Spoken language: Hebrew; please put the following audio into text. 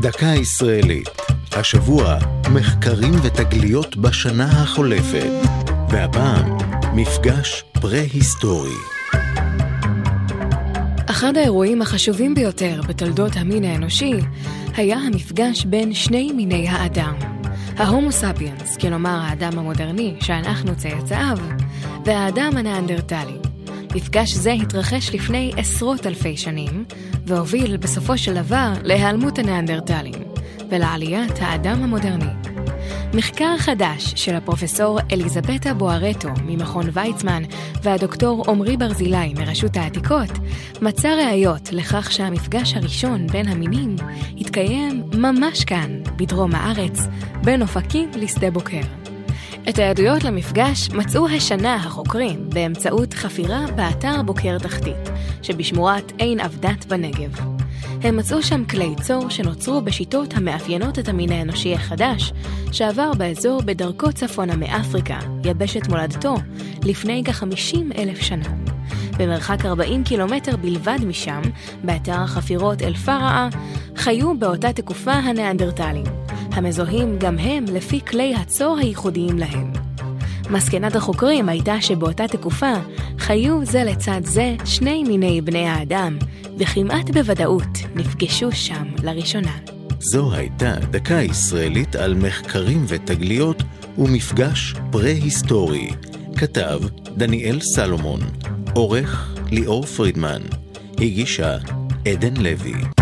דקה ישראלית. השבוע, מחקרים ותגליות בשנה החולפת. והפעם, מפגש פרה-היסטורי. אחד האירועים החשובים ביותר בתולדות המין האנושי היה המפגש בין שני מיני האדם. ההומו ספיאנס, כלומר האדם המודרני שאנחנו צאצאיו, והאדם הניאנדרטלי. מפגש זה התרחש לפני עשרות אלפי שנים, והוביל בסופו של דבר להיעלמות הניאנדרטלים ולעליית האדם המודרני. מחקר חדש של הפרופסור אליזבטה בוארטו ממכון ויצמן והדוקטור עמרי ברזילי מרשות העתיקות מצא ראיות לכך שהמפגש הראשון בין המינים התקיים ממש כאן, בדרום הארץ, בין אופקים לשדה בוקר. את העדויות למפגש מצאו השנה החוקרים באמצעות חפירה באתר בוקר תחתית, שבשמורת עין אבדת בנגב. הם מצאו שם כלי צור שנוצרו בשיטות המאפיינות את המין האנושי החדש, שעבר באזור בדרכו צפונה מאפריקה, יבשת מולדתו, לפני כ-50 אלף שנה. במרחק 40 קילומטר בלבד משם, באתר החפירות אל-פרעה, חיו באותה תקופה הניאנדרטלים, המזוהים גם הם לפי כלי הצור הייחודיים להם. מסקנת החוקרים הייתה שבאותה תקופה חיו זה לצד זה שני מיני בני האדם, וכמעט בוודאות נפגשו שם לראשונה. זו הייתה דקה ישראלית על מחקרים ותגליות ומפגש פרה-היסטורי. כתב דניאל סלומון, עורך ליאור פרידמן, הגישה עדן לוי.